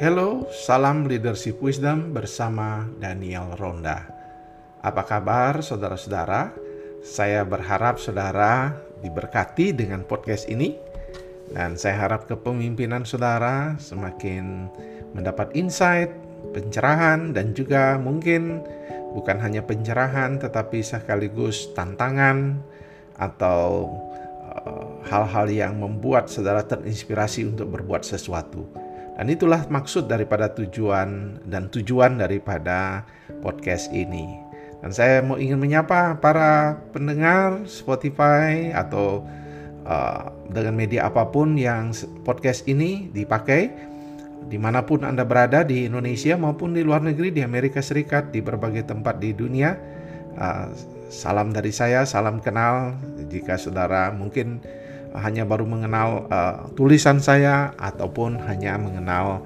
Hello, salam leadership wisdom bersama Daniel Ronda. Apa kabar saudara-saudara? Saya berharap saudara diberkati dengan podcast ini dan saya harap kepemimpinan saudara semakin mendapat insight, pencerahan dan juga mungkin bukan hanya pencerahan tetapi sekaligus tantangan atau eh, hal-hal uh, yang membuat saudara terinspirasi untuk berbuat sesuatu. Dan itulah maksud daripada tujuan dan tujuan daripada podcast ini. Dan saya mau ingin menyapa para pendengar Spotify atau uh, dengan media apa pun yang podcast ini dipakai di mana pun Anda berada di Indonesia maupun di luar negeri di Amerika Serikat di berbagai tempat di dunia. Uh, salam dari saya, salam kenal. Jika saudara mungkin hanya baru mengenal uh, tulisan saya ataupun hanya mengenal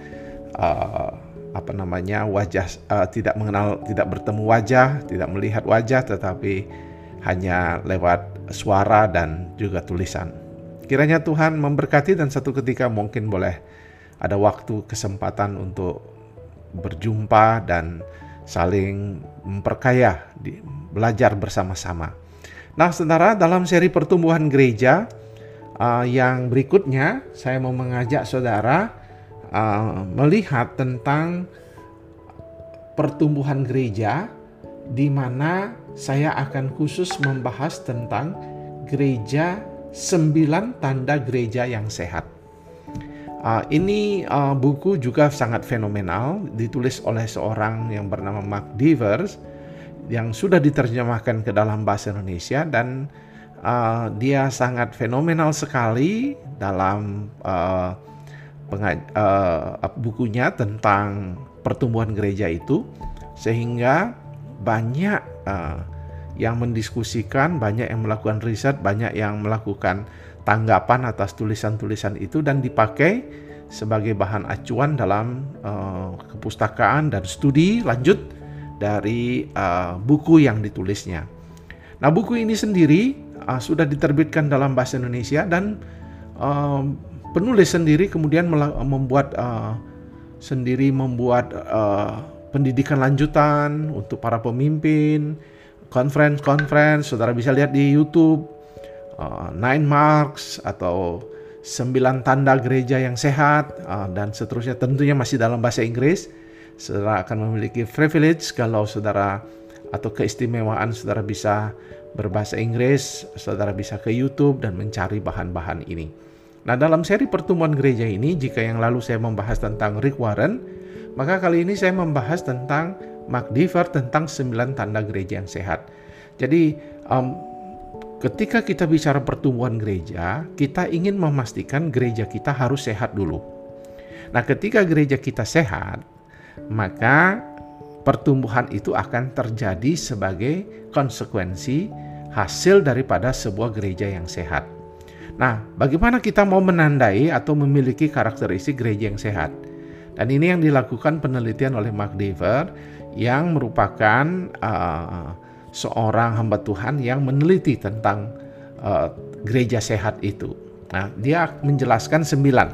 uh, apa namanya wajah uh, tidak mengenal tidak bertemu wajah tidak melihat wajah tetapi hanya lewat suara dan juga tulisan. Kiranya Tuhan memberkati dan satu ketika mungkin boleh ada waktu kesempatan untuk berjumpa dan saling memperkaya belajar bersama-sama. Nah saudara dalam seri pertumbuhan gereja uh, yang berikutnya saya mau mengajak saudara uh, melihat tentang pertumbuhan gereja di mana saya akan khusus membahas tentang gereja sembilan tanda gereja yang sehat. Uh, ini uh, buku juga sangat fenomenal, ditulis oleh seorang yang bernama Mark Devers yang sudah diterjemahkan ke dalam bahasa Indonesia dan uh, dia sangat fenomenal sekali dalam uh, uh, bukunya tentang pertumbuhan gereja itu sehingga banyak uh, yang mendiskusikan, banyak yang melakukan riset, banyak yang melakukan tanggapan atas tulisan-tulisan itu dan dipakai sebagai bahan acuan dalam uh, kepustakaan dan studi lanjut dari uh, buku yang ditulisnya. Nah, buku ini sendiri uh, sudah diterbitkan dalam bahasa Indonesia dan uh, penulis sendiri kemudian membuat uh, sendiri membuat uh, pendidikan lanjutan untuk para pemimpin, conference-conference, saudara bisa lihat di YouTube uh, Nine Marks atau sembilan tanda gereja yang sehat uh, dan seterusnya tentunya masih dalam bahasa Inggris. Saudara akan memiliki privilege kalau saudara atau keistimewaan saudara bisa berbahasa Inggris, saudara bisa ke YouTube dan mencari bahan-bahan ini. Nah, dalam seri pertemuan gereja ini, jika yang lalu saya membahas tentang Rick Warren, maka kali ini saya membahas tentang Mark Dever tentang sembilan tanda gereja yang sehat. Jadi, um, ketika kita bicara pertumbuhan gereja, kita ingin memastikan gereja kita harus sehat dulu. Nah, ketika gereja kita sehat, maka pertumbuhan itu akan terjadi sebagai konsekuensi hasil daripada sebuah gereja yang sehat. Nah, bagaimana kita mau menandai atau memiliki karakteristik gereja yang sehat? Dan ini yang dilakukan penelitian oleh Mark Dever yang merupakan uh, seorang hamba Tuhan yang meneliti tentang uh, gereja sehat itu. Nah, dia menjelaskan sembilan.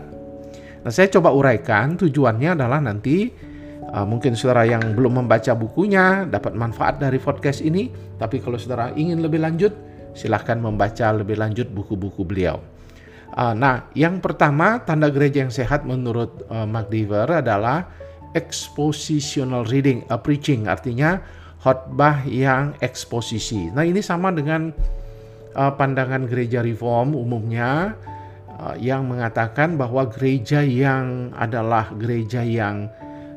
Nah, saya coba uraikan tujuannya adalah nanti Uh, mungkin saudara yang belum membaca bukunya dapat manfaat dari podcast ini, tapi kalau saudara ingin lebih lanjut, silahkan membaca lebih lanjut buku-buku beliau. Uh, nah, yang pertama tanda gereja yang sehat menurut uh, Mark Dever adalah expositional reading, uh, preaching, artinya khotbah yang eksposisi. Nah, ini sama dengan pandangan gereja reform umumnya yang mengatakan bahwa gereja yang adalah gereja yang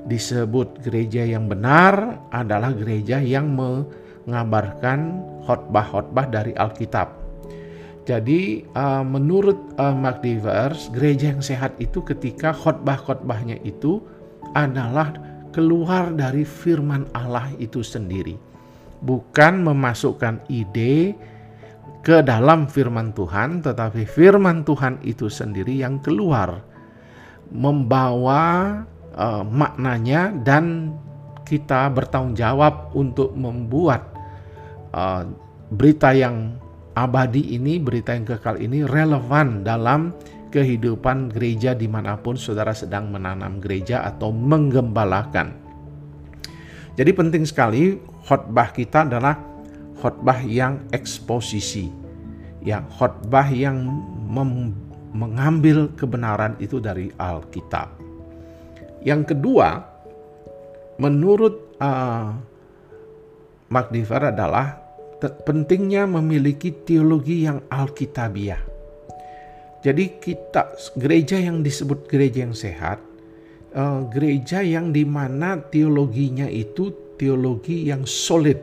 disebut gereja yang benar adalah gereja yang mengabarkan khotbah-khotbah dari Alkitab. Jadi uh, menurut uh, Mark Devers, gereja yang sehat itu ketika khotbah-khotbahnya itu adalah keluar dari firman Allah itu sendiri. Bukan memasukkan ide ke dalam firman Tuhan, tetapi firman Tuhan itu sendiri yang keluar membawa uh, maknanya dan kita bertanggung jawab untuk membuat uh, berita yang abadi ini, berita yang kekal ini relevan dalam kehidupan gereja di mana pun saudara sedang menanam gereja atau menggembalakan. Jadi penting sekali khotbah kita adalah khotbah yang eksposisi, yang khotbah yang mengambil kebenaran itu dari Alkitab. Yang kedua, menurut uh, Mark Dever adalah pentingnya memiliki teologi yang alkitabiah. Jadi kita gereja yang disebut gereja yang sehat, uh, gereja yang di mana teologinya itu teologi yang solid,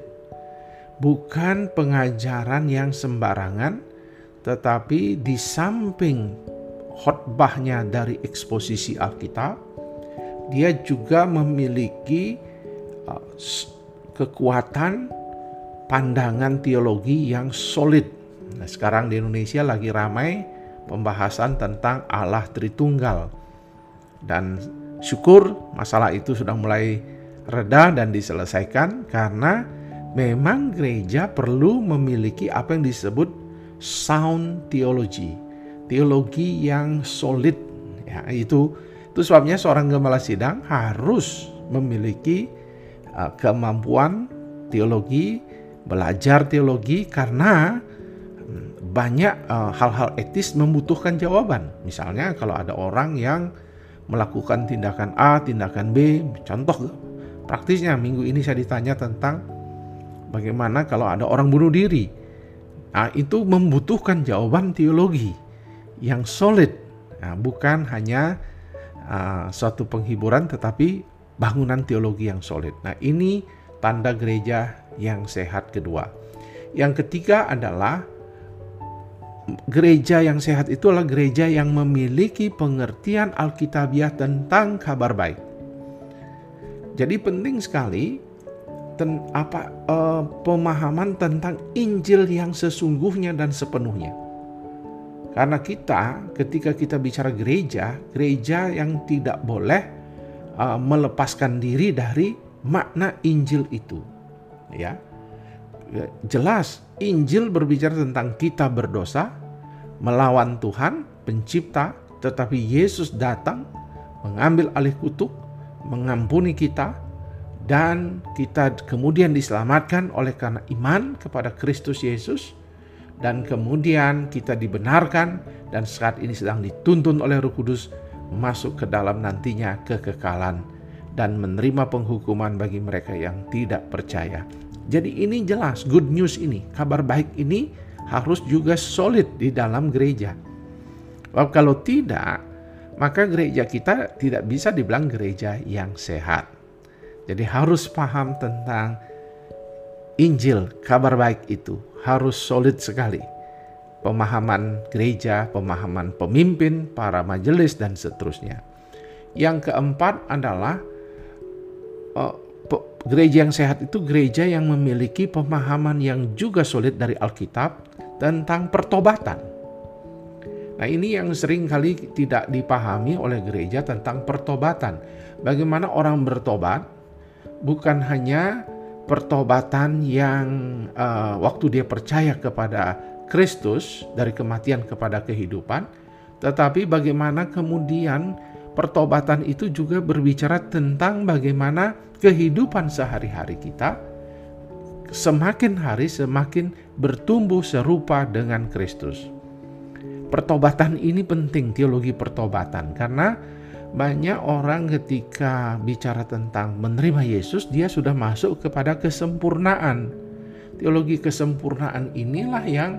bukan pengajaran yang sembarangan, tetapi di samping khotbahnya dari eksposisi Alkitab, dia juga memiliki uh, kekuatan pandangan teologi yang solid. Nah, sekarang di Indonesia lagi ramai pembahasan tentang Allah Tritunggal. Dan syukur masalah itu sudah mulai reda dan diselesaikan karena memang gereja perlu memiliki apa yang disebut sound theology, teologi yang solid. Ya, itu itu sebabnya seorang gembala sidang harus memiliki uh, kemampuan teologi, belajar teologi karena hmm, banyak uh, hal-hal uh, etis membutuhkan jawaban. Misalnya kalau ada orang yang melakukan tindakan A, tindakan B, contoh praktisnya minggu ini saya ditanya tentang bagaimana kalau ada orang bunuh diri Nah, itu membutuhkan jawaban teologi yang solid, nah, bukan hanya uh, suatu penghiburan, tetapi bangunan teologi yang solid. Nah, ini tanda gereja yang sehat kedua. Yang ketiga adalah gereja yang sehat itu adalah gereja yang memiliki pengertian Alkitabiah tentang kabar baik. Jadi penting sekali ten, apa uh, pemahaman tentang Injil yang sesungguhnya dan sepenuhnya. Karena kita ketika kita bicara gereja, gereja yang tidak boleh uh, melepaskan diri dari makna Injil itu. Ya. Jelas Injil berbicara tentang kita berdosa, melawan Tuhan, pencipta, tetapi Yesus datang mengambil alih kutuk, mengampuni kita, dan kita kemudian diselamatkan oleh karena iman kepada Kristus Yesus dan kemudian kita dibenarkan dan saat ini sedang dituntun oleh Roh Kudus masuk ke dalam nantinya kekekalan dan menerima penghukuman bagi mereka yang tidak percaya. Jadi ini jelas good news ini, kabar baik ini harus juga solid di dalam gereja. Sebab kalau tidak, maka gereja kita tidak bisa dibilang gereja yang sehat. Jadi harus paham tentang Injil, kabar baik itu harus solid sekali. Pemahaman gereja, pemahaman pemimpin, para majelis dan seterusnya. Yang keempat adalah uh, gereja yang sehat itu gereja yang memiliki pemahaman yang juga solid dari Alkitab tentang pertobatan. Nah, ini yang sering kali tidak dipahami oleh gereja tentang pertobatan. Bagaimana orang bertobat bukan hanya pertobatan yang uh, waktu dia percaya kepada Kristus dari kematian kepada kehidupan, tetapi bagaimana kemudian pertobatan itu juga berbicara tentang bagaimana kehidupan sehari-hari kita semakin hari semakin bertumbuh serupa dengan Kristus. Pertobatan ini penting teologi pertobatan karena banyak orang ketika bicara tentang menerima Yesus, dia sudah masuk kepada kesempurnaan. Teologi kesempurnaan inilah yang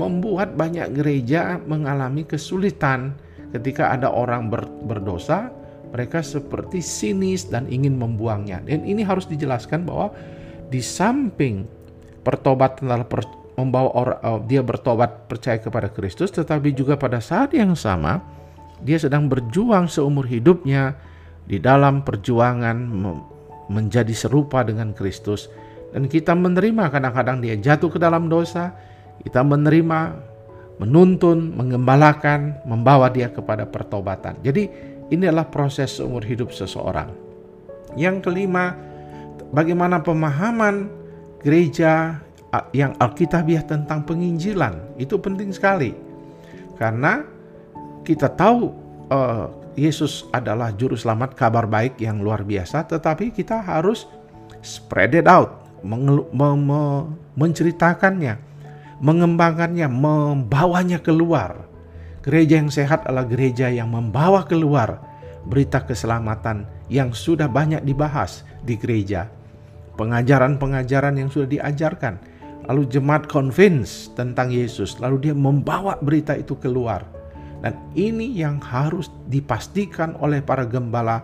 membuat banyak gereja mengalami kesulitan ketika ada orang ber, berdosa, mereka seperti sinis dan ingin membuangnya. Dan ini harus dijelaskan bahwa di samping pertobatan per, membawa orang, uh, dia bertobat percaya kepada Kristus, tetapi juga pada saat yang sama dia sedang berjuang seumur hidupnya di dalam perjuangan menjadi serupa dengan Kristus. Dan kita menerima kadang-kadang dia jatuh ke dalam dosa, kita menerima, menuntun, mengembalakan, membawa dia kepada pertobatan. Jadi ini adalah proses seumur hidup seseorang. Yang kelima, bagaimana pemahaman gereja yang alkitabiah tentang penginjilan. Itu penting sekali. Karena kita tahu uh, Yesus adalah juru selamat kabar baik yang luar biasa, tetapi kita harus spread it out, menceritakannya, mengembangkannya, membawanya keluar. Gereja yang sehat adalah gereja yang membawa keluar berita keselamatan yang sudah banyak dibahas di gereja. Pengajaran-pengajaran yang sudah diajarkan. Lalu jemaat convince tentang Yesus, lalu dia membawa berita itu keluar. Dan ini yang harus dipastikan oleh para gembala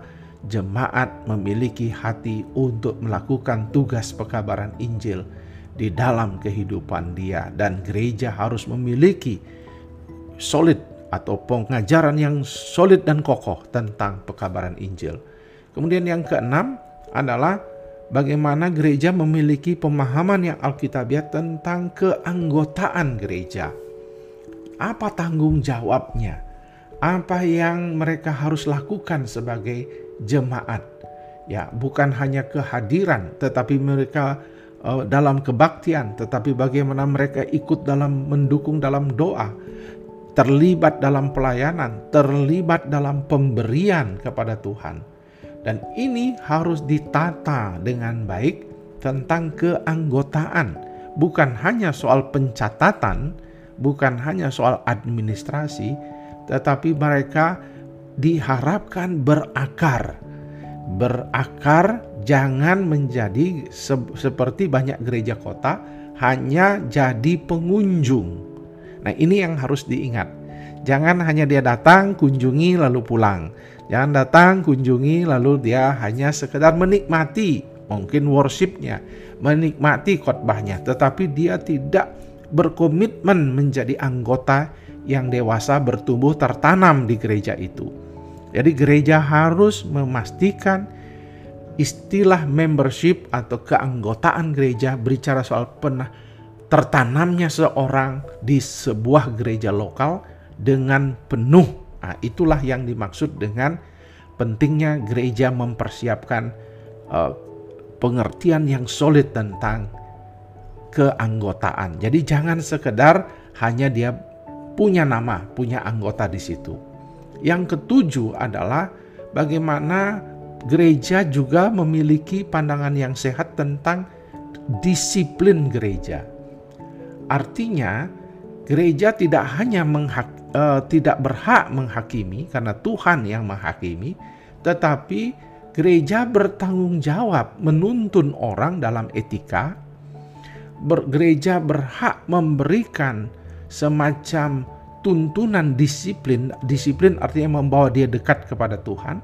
jemaat memiliki hati untuk melakukan tugas pekabaran Injil di dalam kehidupan dia dan gereja harus memiliki solid atau pengajaran yang solid dan kokoh tentang pekabaran Injil. Kemudian yang keenam adalah bagaimana gereja memiliki pemahaman yang alkitabiat tentang keanggotaan gereja. Apa tanggung jawabnya? Apa yang mereka harus lakukan sebagai jemaat. Ya, bukan hanya kehadiran tetapi mereka uh, dalam kebaktian, tetapi bagaimana mereka ikut dalam mendukung dalam doa, terlibat dalam pelayanan, terlibat dalam pemberian kepada Tuhan. Dan ini harus ditata dengan baik tentang keanggotaan, bukan hanya soal pencatatan, bukan hanya soal administrasi, tetapi mereka diharapkan berakar. Berakar jangan menjadi se seperti banyak gereja kota hanya jadi pengunjung. Nah, ini yang harus diingat. Jangan hanya dia datang, kunjungi lalu pulang. Jangan datang, kunjungi lalu dia hanya sekedar menikmati mungkin worshipnya, menikmati khotbahnya, tetapi dia tidak berkomitmen menjadi anggota yang dewasa bertumbuh tertanam di gereja itu. Jadi gereja harus memastikan istilah membership atau keanggotaan gereja berbicara soal pernah tertanamnya seorang di sebuah gereja lokal dengan penuh. Nah, itulah yang dimaksud dengan pentingnya gereja mempersiapkan uh, pengertian yang solid tentang keanggotaan. Jadi jangan sekedar hanya dia punya nama, punya anggota di situ. Yang ketujuh adalah bagaimana gereja juga memiliki pandangan yang sehat tentang disiplin gereja. Artinya, gereja tidak hanya menghak, uh, tidak berhak menghakimi karena Tuhan yang menghakimi, tetapi gereja bertanggung jawab menuntun orang dalam etika. Ber, gereja berhak memberikan semacam tuntunan disiplin, disiplin artinya membawa dia dekat kepada Tuhan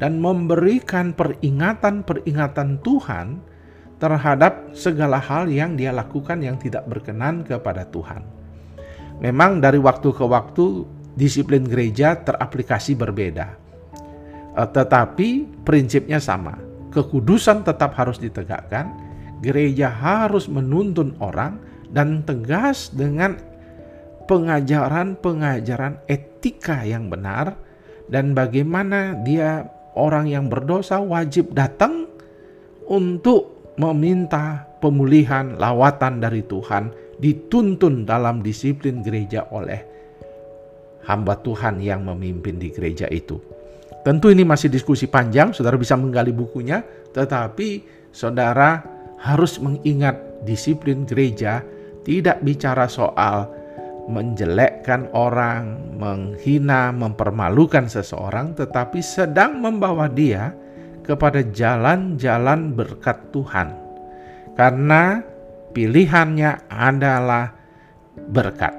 dan memberikan peringatan-peringatan Tuhan terhadap segala hal yang dia lakukan yang tidak berkenan kepada Tuhan. Memang dari waktu ke waktu disiplin gereja teraplikasi berbeda. Eh, tetapi prinsipnya sama. Kekudusan tetap harus ditegakkan, gereja harus menuntun orang dan tegas dengan pengajaran-pengajaran etika yang benar dan bagaimana dia orang yang berdosa wajib datang untuk meminta pemulihan lawatan dari Tuhan dituntun dalam disiplin gereja oleh hamba Tuhan yang memimpin di gereja itu. Tentu ini masih diskusi panjang, saudara bisa menggali bukunya, tetapi saudara harus mengingat disiplin gereja tidak bicara soal menjelekkan orang, menghina, mempermalukan seseorang, tetapi sedang membawa dia kepada jalan-jalan berkat Tuhan, karena pilihannya adalah berkat,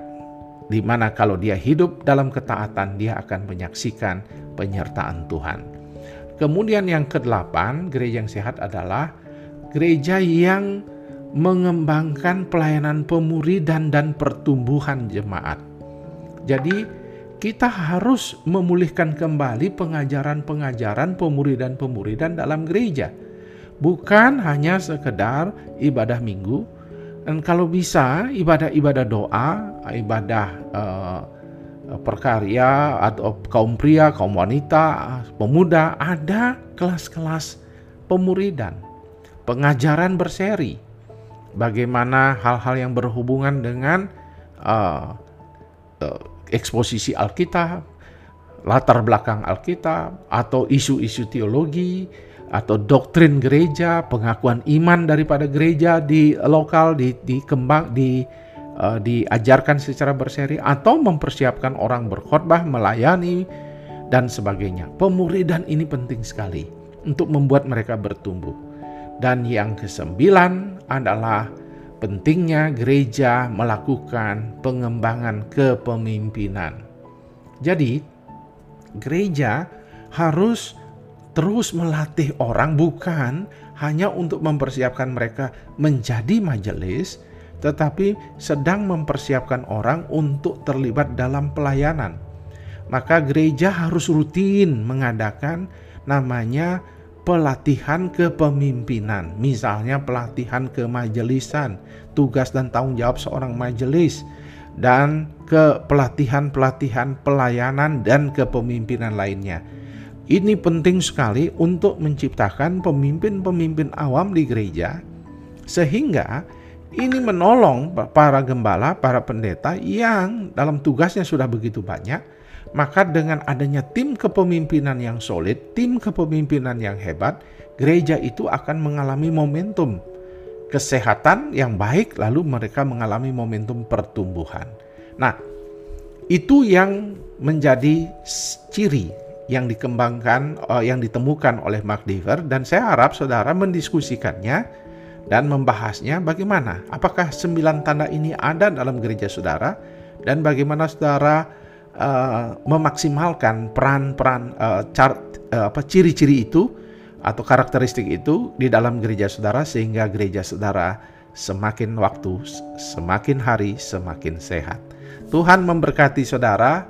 di mana kalau dia hidup dalam ketaatan, dia akan menyaksikan penyertaan Tuhan. Kemudian, yang kedelapan, gereja yang sehat adalah gereja yang mengembangkan pelayanan pemuridan dan pertumbuhan jemaat. Jadi, kita harus memulihkan kembali pengajaran-pengajaran pemuridan-pemuridan dalam gereja. Bukan hanya sekedar ibadah minggu, dan kalau bisa ibadah-ibadah doa, ibadah uh, perkarya atau kaum pria, kaum wanita, pemuda, ada kelas-kelas pemuridan, pengajaran berseri bagaimana hal-hal yang berhubungan dengan uh, uh, eksposisi Alkitab, latar belakang Alkitab atau isu-isu teologi atau doktrin gereja, pengakuan iman daripada gereja di lokal di dikembang di uh, diajarkan secara berseri atau mempersiapkan orang berkhotbah, melayani dan sebagainya. Pemuridan ini penting sekali untuk membuat mereka bertumbuh. Dan yang kesembilan adalah pentingnya gereja melakukan pengembangan kepemimpinan. Jadi, gereja harus terus melatih orang bukan hanya untuk mempersiapkan mereka menjadi majelis, tetapi sedang mempersiapkan orang untuk terlibat dalam pelayanan. Maka gereja harus rutin mengadakan namanya pelatihan kepemimpinan, misalnya pelatihan kemajelisan, tugas dan tanggung jawab seorang majelis, dan ke pelatihan-pelatihan pelayanan dan kepemimpinan lainnya ini penting sekali untuk menciptakan pemimpin-pemimpin awam di gereja, sehingga ini menolong para gembala, para pendeta yang dalam tugasnya sudah begitu banyak. Maka, dengan adanya tim kepemimpinan yang solid, tim kepemimpinan yang hebat, gereja itu akan mengalami momentum kesehatan yang baik, lalu mereka mengalami momentum pertumbuhan. Nah, itu yang menjadi ciri yang dikembangkan, uh, yang ditemukan oleh Mark Dever dan saya harap saudara mendiskusikannya dan membahasnya bagaimana. Apakah sembilan tanda ini ada dalam gereja saudara dan bagaimana saudara uh, memaksimalkan peran-peran uh, uh, apa ciri-ciri itu atau karakteristik itu di dalam gereja saudara sehingga gereja saudara semakin waktu, semakin hari semakin sehat. Tuhan memberkati saudara